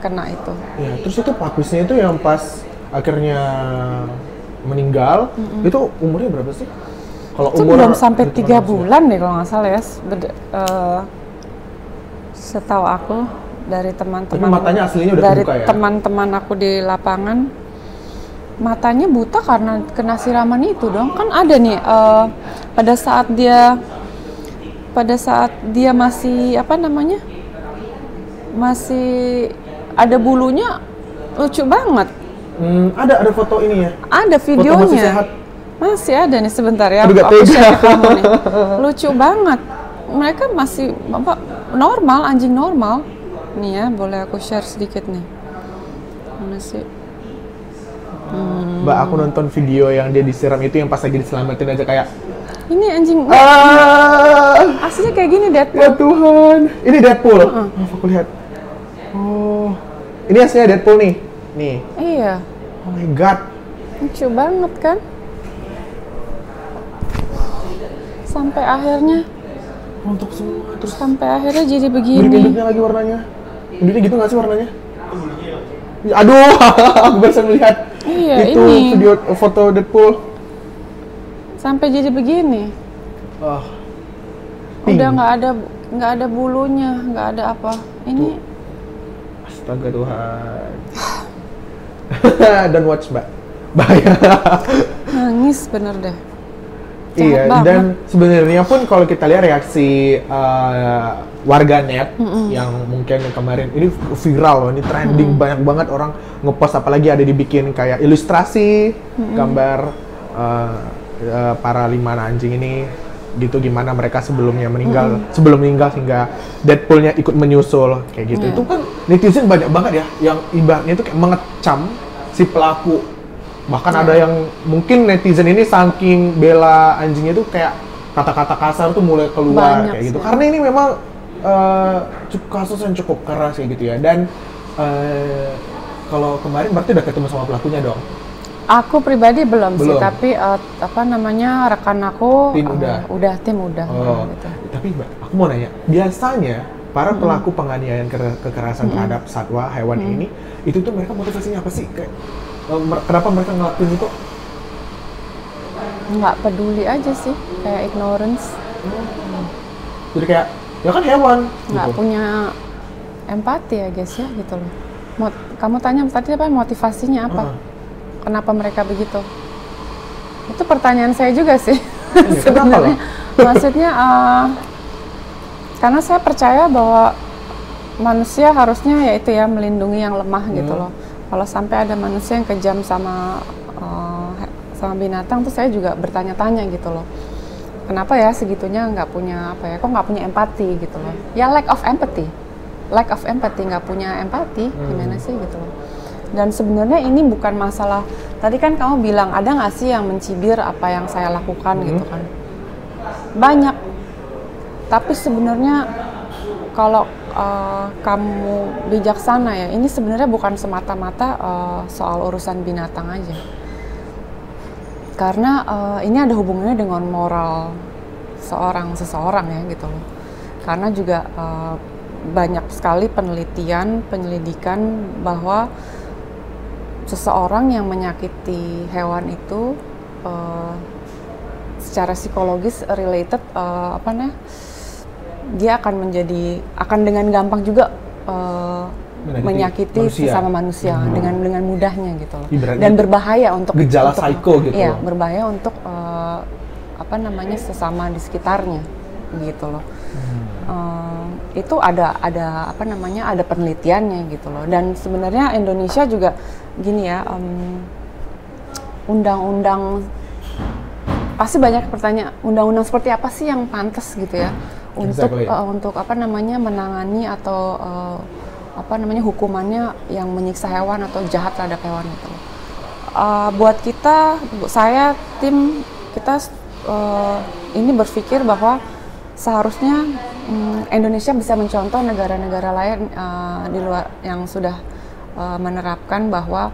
[SPEAKER 2] kena itu.
[SPEAKER 1] Ya, terus itu papisnya itu yang pas akhirnya meninggal, itu umurnya berapa sih? Kalau
[SPEAKER 2] itu
[SPEAKER 1] umur
[SPEAKER 2] belum sampai tiga bulan deh kalau nggak salah ya Beda- eh, setahu aku dari teman-teman
[SPEAKER 1] matanya aslinya udah
[SPEAKER 2] dari
[SPEAKER 1] ya?
[SPEAKER 2] teman-teman aku di lapangan matanya buta karena kena siraman itu dong kan ada nih eh, pada saat dia pada saat dia masih apa namanya masih ada bulunya lucu banget
[SPEAKER 1] Hmm, ada ada foto ini ya.
[SPEAKER 2] ada
[SPEAKER 1] Foto
[SPEAKER 2] videonya
[SPEAKER 1] masih sehat.
[SPEAKER 2] Masih ada nih sebentar ya.
[SPEAKER 1] Aduh,
[SPEAKER 2] aku, share kamu nih. Lucu banget. Mereka masih apa normal anjing normal. Nih ya boleh aku share sedikit nih. Mana sih?
[SPEAKER 1] Mbak, aku nonton video yang dia disiram itu yang pas lagi diselamatin aja kayak
[SPEAKER 2] ini anjing.
[SPEAKER 1] Ah!
[SPEAKER 2] Aslinya kayak gini Deadpool.
[SPEAKER 1] Ya Tuhan. Ini Deadpool. Oh, aku lihat. Oh. Ini aslinya Deadpool nih. Nih.
[SPEAKER 2] Iya.
[SPEAKER 1] Oh my god.
[SPEAKER 2] Lucu banget kan sampai akhirnya.
[SPEAKER 1] Untuk semua terus
[SPEAKER 2] sampai akhirnya jadi begini.
[SPEAKER 1] Induknya lagi warnanya. Induknya gitu nggak sih warnanya? Aduh aku baru melihat
[SPEAKER 2] Iya,
[SPEAKER 1] itu
[SPEAKER 2] ini.
[SPEAKER 1] video foto Deadpool.
[SPEAKER 2] Sampai jadi begini.
[SPEAKER 1] Oh Pink.
[SPEAKER 2] udah nggak ada nggak ada bulunya nggak ada apa. Ini
[SPEAKER 1] astaga Tuhan. Don't watch mbak. Bahaya.
[SPEAKER 2] Nangis bener deh Jahat
[SPEAKER 1] iya
[SPEAKER 2] banget.
[SPEAKER 1] dan sebenarnya pun kalau kita lihat reaksi uh, warganet yang mungkin kemarin ini viral loh ini trending banyak banget orang ngepost apalagi ada dibikin kayak ilustrasi gambar uh, uh, para lima anjing ini gitu gimana mereka sebelumnya meninggal sebelum meninggal hingga Deadpoolnya ikut menyusul kayak gitu.
[SPEAKER 2] Iya.
[SPEAKER 1] itu kan netizen banyak banget ya yang ibaratnya itu kayak mengecam si pelaku bahkan
[SPEAKER 2] Iya.
[SPEAKER 1] ada yang mungkin netizen ini saking bela anjingnya itu kayak kata-kata kasar tuh mulai keluar
[SPEAKER 2] Banyak
[SPEAKER 1] kayak gitu
[SPEAKER 2] sih.
[SPEAKER 1] karena ini memang cukup kasus yang cukup keras kayak gitu ya dan eh, kalau kemarin berarti udah ketemu sama pelakunya dong
[SPEAKER 2] aku pribadi belum, sih
[SPEAKER 1] Belum.
[SPEAKER 2] tapi eh, apa namanya rekan aku
[SPEAKER 1] Tim
[SPEAKER 2] eh,
[SPEAKER 1] udah?
[SPEAKER 2] udah tim udah
[SPEAKER 1] oh
[SPEAKER 2] gitu.
[SPEAKER 1] tapi mbak aku mau nanya biasanya para pelaku penganiayaan ke- kekerasan terhadap satwa hewan ini itu tuh mereka motivasinya apa sih kayak kenapa mereka ngelakuin itu?
[SPEAKER 2] Nggak peduli aja sih kayak ignorance.
[SPEAKER 1] Jadi kayak ya kan hewan
[SPEAKER 2] nggak
[SPEAKER 1] gitu.
[SPEAKER 2] punya empati ya guys ya gitu loh. Mot- kamu tanya tadi apa motivasinya apa?
[SPEAKER 1] Ah.
[SPEAKER 2] kenapa mereka begitu? Itu pertanyaan saya juga sih.
[SPEAKER 1] Kenapa
[SPEAKER 2] sebenarnya. maksudnya eh, karena saya percaya bahwa manusia harusnya yaitu ya melindungi yang lemah gitu
[SPEAKER 1] Hmm.
[SPEAKER 2] loh kalau sampai ada manusia yang kejam sama he- sama binatang tuh saya juga bertanya-tanya gitu loh. Kenapa ya segitunya nggak punya apa ya kok nggak punya empati gitu loh? Ya lack of empathy. Lack of empathy nggak punya empati gimana sih gitu loh? Dan sebenarnya ini bukan masalah tadi kan kamu bilang ada nggak sih yang mencibir apa yang saya lakukan gitu kan? Banyak. Tapi sebenarnya kalau uh, kamu bijaksana ya? Ini sebenarnya bukan semata-mata uh, soal urusan binatang aja. Karena uh, ini ada hubungannya dengan moral seorang seseorang ya gitu loh. Karena juga uh, banyak sekali penelitian penyelidikan bahwa seseorang yang menyakiti hewan itu uh, secara psikologis related uh, apa nih dia akan menjadi akan dengan gampang juga uh,
[SPEAKER 1] Menyakiti
[SPEAKER 2] menyakiti
[SPEAKER 1] manusia.
[SPEAKER 2] sesama manusia dengan dengan mudahnya gitu loh.
[SPEAKER 1] Ibaratnya
[SPEAKER 2] dan berbahaya untuk
[SPEAKER 1] gejala
[SPEAKER 2] untuk-
[SPEAKER 1] psycho gitu
[SPEAKER 2] iya berbahaya untuk uh, apa namanya sesama di sekitarnya gitu loh.
[SPEAKER 1] Hmm.
[SPEAKER 2] Uh, itu ada ada apa namanya ada penelitiannya gitu loh. Dan sebenarnya Indonesia juga gini ya um, undang-undang pasti banyak pertanyaan undang-undang seperti apa sih yang pantas gitu ya untuk
[SPEAKER 1] Exactly.
[SPEAKER 2] uh, untuk apa namanya menangani atau uh, apa namanya hukumannya yang menyiksa hewan atau jahat terhadap hewan itu. Uh, buat kita, saya tim kita uh, ini berpikir bahwa seharusnya mm, Indonesia bisa mencontoh negara-negara lain uh, di luar yang sudah uh, menerapkan bahwa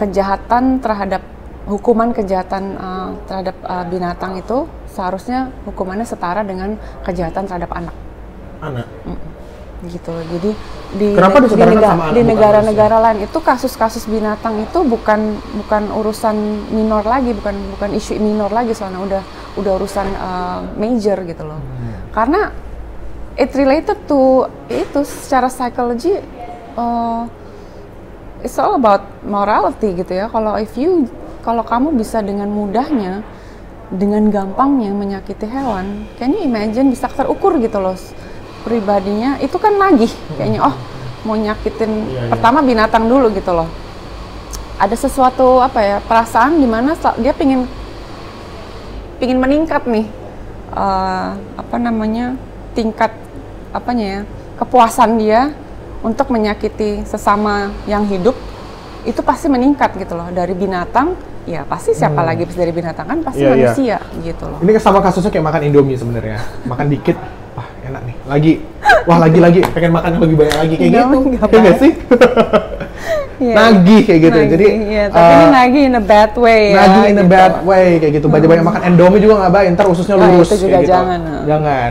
[SPEAKER 2] kejahatan terhadap hukuman kejahatan uh, terhadap uh, binatang itu seharusnya hukumannya setara dengan kejahatan terhadap anak
[SPEAKER 1] Anak.
[SPEAKER 2] gitu loh. Jadi di
[SPEAKER 1] Kenapa
[SPEAKER 2] di, negara-negara lain itu kasus-kasus binatang itu bukan bukan urusan minor lagi, bukan bukan isu minor lagi soalnya udah udah urusan uh, major gitu loh.
[SPEAKER 1] Hmm.
[SPEAKER 2] Karena it related to itu secara psikologi uh, it's all about morality gitu ya. Kalau if you kalau kamu bisa dengan mudahnya dengan gampangnya menyakiti hewan, you imagine bisa terukur gitu loh pribadinya itu kan nagih kayaknya oh mau nyakitin
[SPEAKER 1] Iya, iya.
[SPEAKER 2] pertama binatang dulu gitu loh. Ada sesuatu apa ya perasaan di mana sa- dia pingin pingin meningkat nih eh, apa namanya tingkat apanya ya kepuasan dia untuk menyakiti sesama yang hidup itu pasti meningkat gitu loh dari binatang ya pasti siapa lagi bisa dari binatang kan pasti
[SPEAKER 1] Hmm. Iya, iya.
[SPEAKER 2] manusia gitu loh
[SPEAKER 1] Ini sama kasusnya kayak makan Indomie sebenarnya. Makan dikit, wah enak nih. Lagi, wah lagi-lagi pengen makan lebih banyak lagi kayak
[SPEAKER 2] Nggak,
[SPEAKER 1] gitu. Kayak nggak
[SPEAKER 2] baik.
[SPEAKER 1] sih?
[SPEAKER 2] Iya.
[SPEAKER 1] Nagih kayak gitu.
[SPEAKER 2] Nagih,
[SPEAKER 1] Jadi
[SPEAKER 2] iya, tapi ini
[SPEAKER 1] eh,
[SPEAKER 2] nagih in a bad way ya
[SPEAKER 1] nagih in a
[SPEAKER 2] gitu.
[SPEAKER 1] bad way kayak gitu. Banyak-banyak makan Indomie juga nggak baik. Ntar ususnya
[SPEAKER 2] Ah,
[SPEAKER 1] lurus
[SPEAKER 2] itu juga
[SPEAKER 1] kayak gitu.
[SPEAKER 2] jangan, ah.
[SPEAKER 1] Jangan.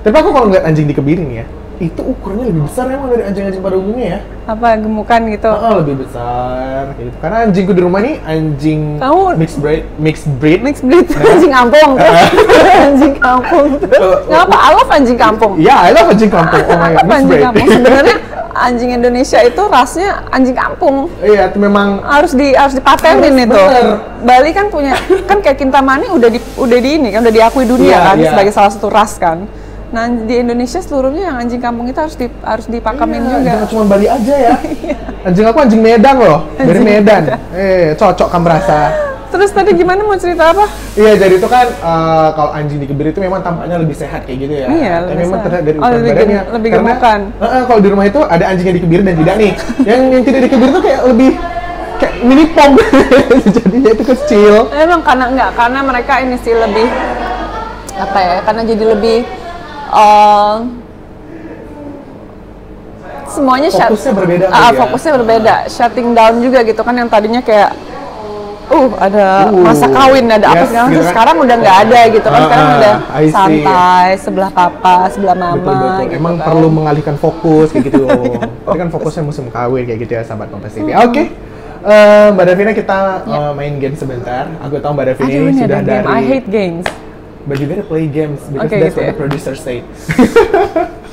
[SPEAKER 1] Tapi aku kalau ngeliat anjing dikebirin ya, itu ukurannya lebih besar emang dari anjing-anjing pada umumnya ya.
[SPEAKER 2] apa gemukan gitu
[SPEAKER 1] Oh, lebih besar gitu. Karena anjingku di rumah nih anjing
[SPEAKER 2] Kamu-
[SPEAKER 1] mixed breed, mixed breed.
[SPEAKER 2] mixed breed anjing kampung tuh anjing kampung tuh ngapa I love anjing kampung
[SPEAKER 1] Iya, I love anjing kampung. Oh my god, mixed
[SPEAKER 2] anjing
[SPEAKER 1] breed.
[SPEAKER 2] kampung sebenarnya anjing Indonesia itu rasnya anjing kampung
[SPEAKER 1] Iya, itu memang
[SPEAKER 2] harus di harus dipatenin
[SPEAKER 1] Harus,
[SPEAKER 2] itu.
[SPEAKER 1] bener.
[SPEAKER 2] Bali kan punya kan kayak Kintamani udah di udah di ini kan udah diakui dunia
[SPEAKER 1] Iya,
[SPEAKER 2] kan
[SPEAKER 1] iya.
[SPEAKER 2] sebagai salah satu ras kan. Nah di Indonesia seluruhnya yang anjing kampung itu harus di harus dipakamin
[SPEAKER 1] Iya,
[SPEAKER 2] juga.
[SPEAKER 1] Jangan cuma Bali aja ya. anjing aku anjing Medan loh, dari Medan. Eh, cocok kamu merasa.
[SPEAKER 2] Terus tadi gimana mau cerita apa?
[SPEAKER 1] Iya, jadi itu kan eh, kalau anjing dikebiri itu memang tampaknya lebih sehat kayak gitu ya.
[SPEAKER 2] Iya,
[SPEAKER 1] Tapi
[SPEAKER 2] lebih
[SPEAKER 1] memang terlihat dari
[SPEAKER 2] Oh, lebih
[SPEAKER 1] badannya.
[SPEAKER 2] gem- lebih
[SPEAKER 1] Karena,
[SPEAKER 2] gemukan.
[SPEAKER 1] eh, eh, kalau di rumah itu ada anjing yang dikebiri dan tidak nih. yang yang tidak dikebiri itu kayak lebih kayak mini pom. Jadinya itu kecil.
[SPEAKER 2] Emang karena enggak karena mereka ini sih lebih apa ya? Karena jadi lebih eh, semuanya shut-
[SPEAKER 1] Fokusnya berbeda
[SPEAKER 2] Ah,
[SPEAKER 1] kali ya.
[SPEAKER 2] fokusnya berbeda, shutting down juga gitu kan yang tadinya kayak uh ada
[SPEAKER 1] Uh,
[SPEAKER 2] masa kawin ada apa
[SPEAKER 1] yes,
[SPEAKER 2] segala
[SPEAKER 1] gitu kan.
[SPEAKER 2] sekarang udah nggak ada gitu kan
[SPEAKER 1] Ah,
[SPEAKER 2] sekarang
[SPEAKER 1] ah,
[SPEAKER 2] udah
[SPEAKER 1] I see.
[SPEAKER 2] santai sebelah papa sebelah mama
[SPEAKER 1] betul betul.
[SPEAKER 2] gitu
[SPEAKER 1] Emang
[SPEAKER 2] kan.
[SPEAKER 1] perlu mengalihkan fokus kayak gitu. Ini kan fokusnya musim kawin kayak gitu ya sahabat Kompas TV. Oke. Eh, Mbak Davina kita eh, main game sebentar. Aku tahu Mbak Davina
[SPEAKER 2] Aduh,
[SPEAKER 1] ini
[SPEAKER 2] ini
[SPEAKER 1] sudah
[SPEAKER 2] game.
[SPEAKER 1] dari
[SPEAKER 2] I hate games.
[SPEAKER 1] But you gotta play games because
[SPEAKER 2] Oke,
[SPEAKER 1] that's
[SPEAKER 2] gitu
[SPEAKER 1] what
[SPEAKER 2] ya.
[SPEAKER 1] the producer say.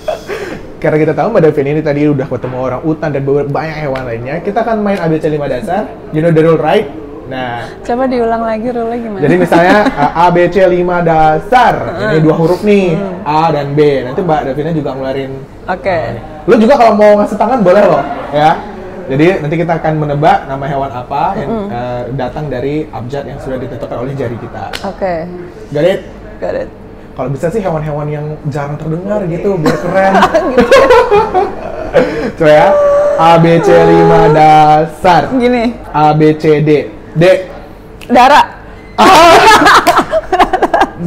[SPEAKER 1] Karena kita tahu Mbak Davina ini tadi udah ketemu orang utan dan banyak hewan lainnya, kita akan main ABC 5 dasar. You know the rule, right? Nah,
[SPEAKER 2] Coba diulang lagi rule gimana?
[SPEAKER 1] jadi misalnya uh, ABC 5 dasar. Ini dua huruf nih, A dan B. Nanti Mbak Davina juga ngeluarin
[SPEAKER 2] Oke.
[SPEAKER 1] Lu juga kalau mau ngasih tangan boleh loh, ya. Jadi nanti kita akan menebak nama hewan apa yang uh, datang dari abjad yang sudah ditentukan oleh jari kita.
[SPEAKER 2] Oke.
[SPEAKER 1] Got it?
[SPEAKER 2] Got it.
[SPEAKER 1] Kalau bisa sih hewan-hewan yang jarang terdengar gitu, biar keren. Coba ya. A B C 5 dasar.
[SPEAKER 2] Gini,
[SPEAKER 1] A B C D. D.
[SPEAKER 2] Dara.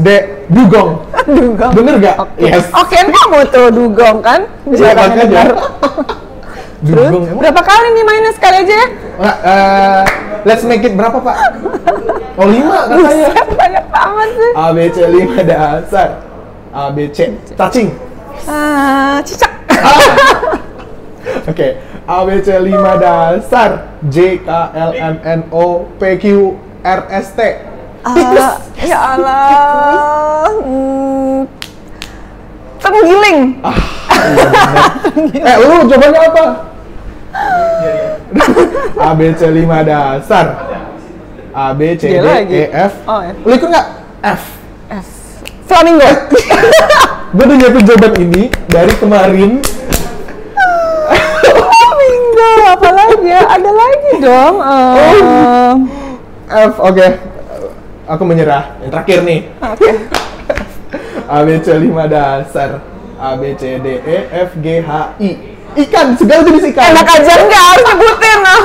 [SPEAKER 1] D. Dugong.
[SPEAKER 2] Dugong.
[SPEAKER 1] Bener gak?
[SPEAKER 2] Oke.
[SPEAKER 1] Yes.
[SPEAKER 2] Oke, kamu tuh dugong kan?
[SPEAKER 1] Iya,
[SPEAKER 2] Jarang dengar.
[SPEAKER 1] Dugong.
[SPEAKER 2] Berapa kali nih mainnya sekali aja ya?
[SPEAKER 1] Eh, let's make it berapa, Pak? Oh, lima katanya.
[SPEAKER 2] Buset, banyak banget sih.
[SPEAKER 1] A B C 5 dasar. A B C cacing.
[SPEAKER 2] Ah, cicak.
[SPEAKER 1] Oke. A B C 5 dasar. J K L M N O P Q R S T.
[SPEAKER 2] Ah, ya Allah. Hmm, Tenggiling.
[SPEAKER 1] eh, lu jawabannya apa? A B C 5 dasar. A B C D. E F.
[SPEAKER 2] Oh, ya.
[SPEAKER 1] Lu ikut nggak? F.
[SPEAKER 2] F. Flamingo.
[SPEAKER 1] Gue udah nyiapin jawaban ini dari kemarin.
[SPEAKER 2] Flamingo. Apa lagi ya? Ada lagi dong. Eh,
[SPEAKER 1] F, oke. Aku menyerah. Yang terakhir nih.
[SPEAKER 2] Oke.
[SPEAKER 1] A B C 5 dasar. A B C D E F G H I. Ikan, segala jenis ikan.
[SPEAKER 2] Enak aja enggak harus nyebutin ah.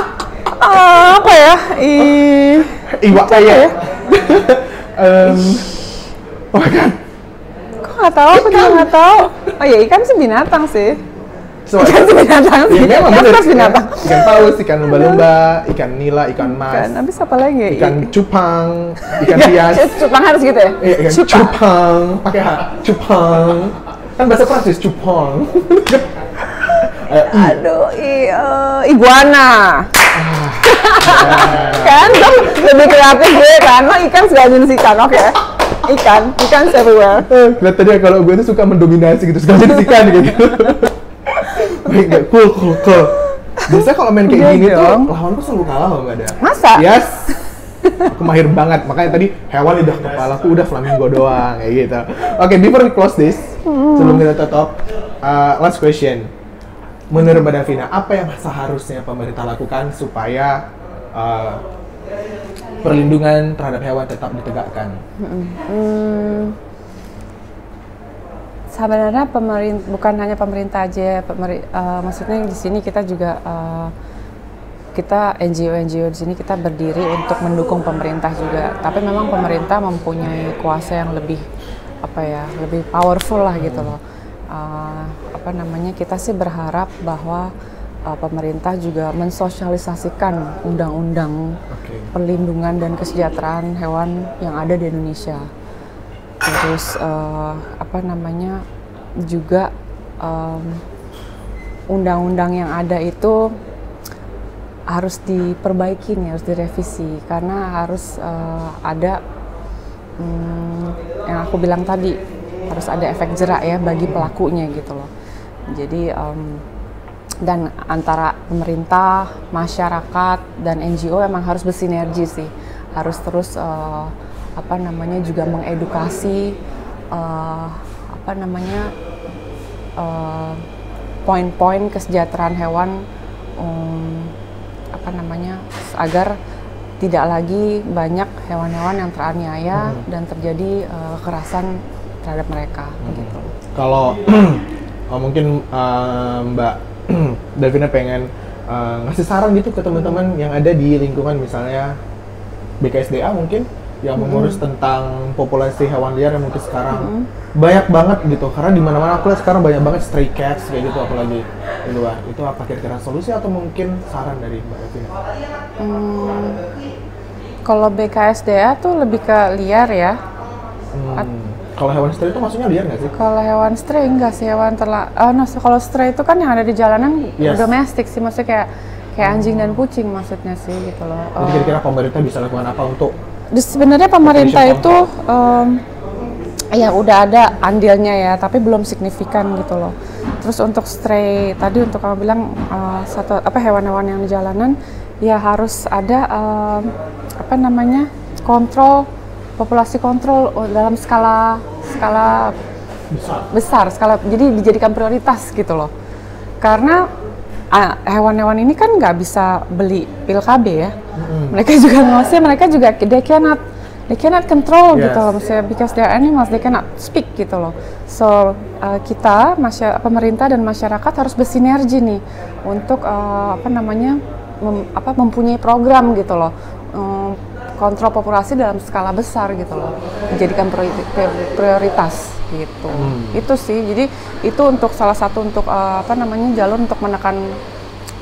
[SPEAKER 2] Ah, apa ya? Ih.
[SPEAKER 1] Iwak kayak. Em, oh my god.
[SPEAKER 2] Kok nggak tahu? Aku juga nggak tahu. Oh ya ikan sih binatang sih.
[SPEAKER 1] So,
[SPEAKER 2] Ikan sih binatang sih.
[SPEAKER 1] ya memang
[SPEAKER 2] Ikan
[SPEAKER 1] bener.
[SPEAKER 2] binatang.
[SPEAKER 1] Ikan paus, ikan lumba-lumba, ikan nila, ikan mas,
[SPEAKER 2] Ikan, habis apa lagi?
[SPEAKER 1] ikan cupang, ikan
[SPEAKER 2] Ya,
[SPEAKER 1] hias.
[SPEAKER 2] cupang harus gitu ya?
[SPEAKER 1] Iya, ikan
[SPEAKER 2] Cupang.
[SPEAKER 1] cupang, pakai H, cupang. Kan bahasa Prancis, cupang. Eh.
[SPEAKER 2] Aduh, i, eh, iguana. Kan tuh lebih kreatif gue kan. Lo ikan segala jenis ikan, oke? Ikan, ikan everywhere.
[SPEAKER 1] Eh, Kelihatannya kalau gue tuh suka mendominasi gitu, segala jenis ikan gitu. Baik, baik, cool, cool, cool. Biasanya kalau main kayak
[SPEAKER 2] Iya
[SPEAKER 1] gini tuh,
[SPEAKER 2] dong.
[SPEAKER 1] lawanku selalu kalah loh, Mbak Ada.
[SPEAKER 2] Masa?
[SPEAKER 1] Yes. Aku mahir banget, makanya tadi hewan udah kepala aku udah flamingo doang, kayak gitu. Oke, before we close this, sebelum kita tutup, uh, last question. Menurut Mbak Davina, apa yang seharusnya pemerintah lakukan supaya uh, perlindungan terhadap hewan tetap ditegakkan?
[SPEAKER 2] Hmm, sebenarnya pemerintah bukan hanya pemerintah aja, pemeri- eh, maksudnya di sini kita juga eh, kita NGO-NGO di sini kita berdiri untuk mendukung pemerintah juga. Tapi memang pemerintah mempunyai kuasa yang lebih apa ya, lebih powerful lah gitu loh. Eh, apa namanya? Kita sih berharap bahwa eh, pemerintah juga mensosialisasikan undang-undang
[SPEAKER 1] Oke.
[SPEAKER 2] perlindungan dan kesejahteraan hewan yang ada di Indonesia. Terus eh, apa namanya juga undang-undang yang ada itu harus diperbaiki nih, harus direvisi karena harus eh, ada hmm, yang aku bilang tadi harus ada efek jerak ya bagi pelakunya gitu loh. Jadi em, dan antara pemerintah, masyarakat dan NGO emang harus bersinergi sih, harus terus eh, apa namanya juga mengedukasi eh, apa namanya eh, poin-poin kesejahteraan hewan um, apa namanya agar tidak lagi banyak hewan-hewan yang teraniaya dan terjadi eh, kekerasan terhadap mereka begitu.
[SPEAKER 1] Kalau oh, mungkin uh, Mbak Davina pengen uh, ngasih saran gitu ke teman-teman yang ada di lingkungan misalnya BKSDA mungkin yang mengurus tentang populasi hewan liar yang mungkin sekarang banyak banget gitu. Karena di mana-mana aku lihat sekarang banyak banget stray cats kayak gitu apalagi. Di luar itu apa kira-kira solusi atau mungkin saran dari Mbak Davina?
[SPEAKER 2] Hmm, kalau BKSDA tuh lebih ke liar ya.
[SPEAKER 1] Hmm, kalau hewan stray itu maksudnya liar nggak sih?
[SPEAKER 2] Kalau hewan stray enggak sih hewan terla. Oh, no, kalau stray itu kan yang ada di jalanan
[SPEAKER 1] Yes.
[SPEAKER 2] domestik sih maksudnya kayak kayak anjing dan kucing maksudnya sih gitu loh.
[SPEAKER 1] Jadi
[SPEAKER 2] Eh,
[SPEAKER 1] kira-kira pemerintah bisa lakukan apa untuk
[SPEAKER 2] sebenarnya pemerintah itu em, ya udah ada andilnya ya, tapi belum signifikan gitu loh. Terus untuk stray tadi untuk kamu bilang eh, satu apa hewan-hewan yang di jalanan ya harus ada em, apa namanya kontrol populasi kontrol oh, dalam skala skala
[SPEAKER 1] besar?
[SPEAKER 2] besar skala jadi dijadikan prioritas gitu loh karena hewan-hewan ini kan nggak bisa beli pil KB ya mereka juga maksudnya mereka juga they cannot they cannot control
[SPEAKER 1] Yes.
[SPEAKER 2] gitu loh maksudnya because they are animals they cannot speak gitu loh so uh, kita masya, pemerintah dan masyarakat harus bersinergi nih untuk uh, apa namanya mem- apa mempunyai program gitu loh kontrol populasi dalam skala besar gitu loh. Dijadikan priori- priori- prioritas gitu. Itu sih. Jadi itu untuk salah satu untuk uh, apa namanya jalur untuk menekan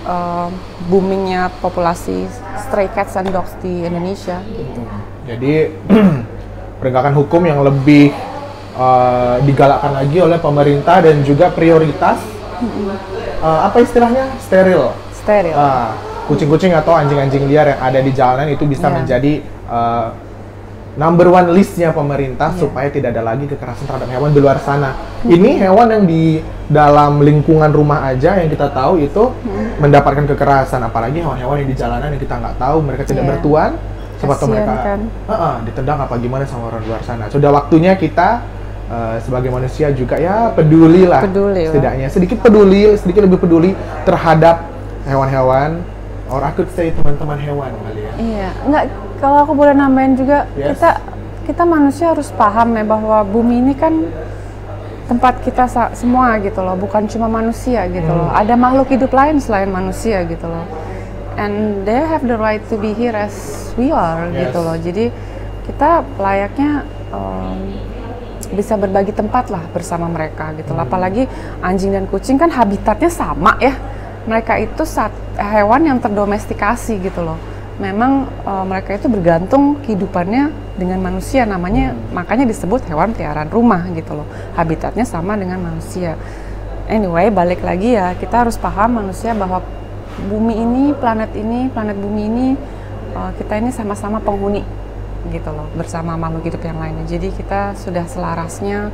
[SPEAKER 2] uh, boomingnya populasi stray cats and dogs di Indonesia gitu.
[SPEAKER 1] Jadi penegakan hukum yang lebih uh, digalakkan lagi oleh pemerintah dan juga prioritas uh, apa istilahnya? Steril.
[SPEAKER 2] steril.
[SPEAKER 1] Ah, kucing-kucing atau anjing-anjing liar yang ada di jalanan itu bisa
[SPEAKER 2] Iya.
[SPEAKER 1] menjadi uh, number one listnya pemerintah
[SPEAKER 2] Iya.
[SPEAKER 1] supaya tidak ada lagi kekerasan terhadap hewan di luar sana. Ini hewan yang di dalam lingkungan rumah aja yang kita tahu itu mendapatkan kekerasan, apalagi hewan-hewan yang di jalanan yang kita nggak tahu mereka tidak
[SPEAKER 2] Iya.
[SPEAKER 1] bertuan, sepatu mereka
[SPEAKER 2] kan.
[SPEAKER 1] Heeh, ditendang apa gimana sama orang luar sana. Sudah waktunya kita uh, sebagai manusia juga ya peduli lah,
[SPEAKER 2] Peduli lah.
[SPEAKER 1] setidaknya sedikit peduli, sedikit lebih peduli terhadap hewan-hewan, or aku say teman-teman hewan kali ya.
[SPEAKER 2] Iya, enggak kalau aku boleh nambahin juga
[SPEAKER 1] Yes.
[SPEAKER 2] kita kita manusia harus paham ya bahwa bumi ini kan tempat kita semua gitu loh, bukan cuma manusia gitu loh. Ada makhluk hidup lain selain manusia gitu loh. And they have the right to be here as we are
[SPEAKER 1] Yes.
[SPEAKER 2] gitu loh. Jadi kita layaknya um, bisa berbagi tempat lah bersama mereka gitu loh. Apalagi anjing dan kucing kan habitatnya sama ya. Mereka itu sat- hewan yang terdomestikasi gitu loh. Memang uh, mereka itu bergantung kehidupannya dengan manusia namanya makanya disebut hewan peliharaan rumah gitu loh. Habitatnya sama dengan manusia. Anyway, balik lagi ya, kita harus paham manusia bahwa bumi ini, planet ini, planet bumi ini uh, kita ini sama-sama penghuni gitu loh bersama makhluk hidup yang lainnya. Jadi kita sudah selarasnya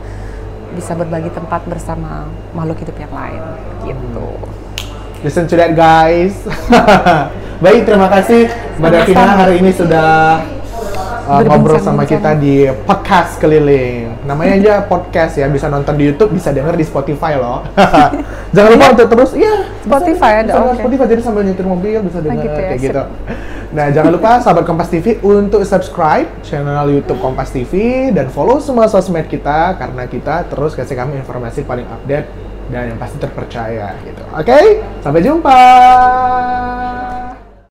[SPEAKER 2] bisa berbagi tempat bersama makhluk hidup yang lain gitu.
[SPEAKER 1] Listen to that guys. Baik, terima kasih Mbak Davina hari ini sudah uh, ngobrol sama kita di podcast keliling. Namanya aja podcast ya, bisa nonton di YouTube, bisa denger di Spotify loh. Jangan lupa untuk terus, iya.
[SPEAKER 2] Spotify ada,
[SPEAKER 1] bisa denger
[SPEAKER 2] oke.
[SPEAKER 1] Spotify jadi sambil nyetir mobil bisa denger
[SPEAKER 2] gitu ya,
[SPEAKER 1] kayak
[SPEAKER 2] sip.
[SPEAKER 1] gitu. Nah, jangan lupa sahabat Kompas TV untuk subscribe channel YouTube Kompas TV dan follow semua sosmed kita karena kita terus kasih kami informasi paling update dan yang pasti terpercaya gitu. Oke, sampai jumpa.